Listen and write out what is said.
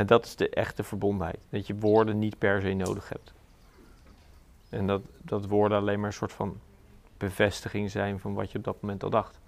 En dat is de echte verbondenheid. Dat je woorden niet per se nodig hebt. En dat, dat woorden alleen maar een soort van bevestiging zijn van wat je op dat moment al dacht.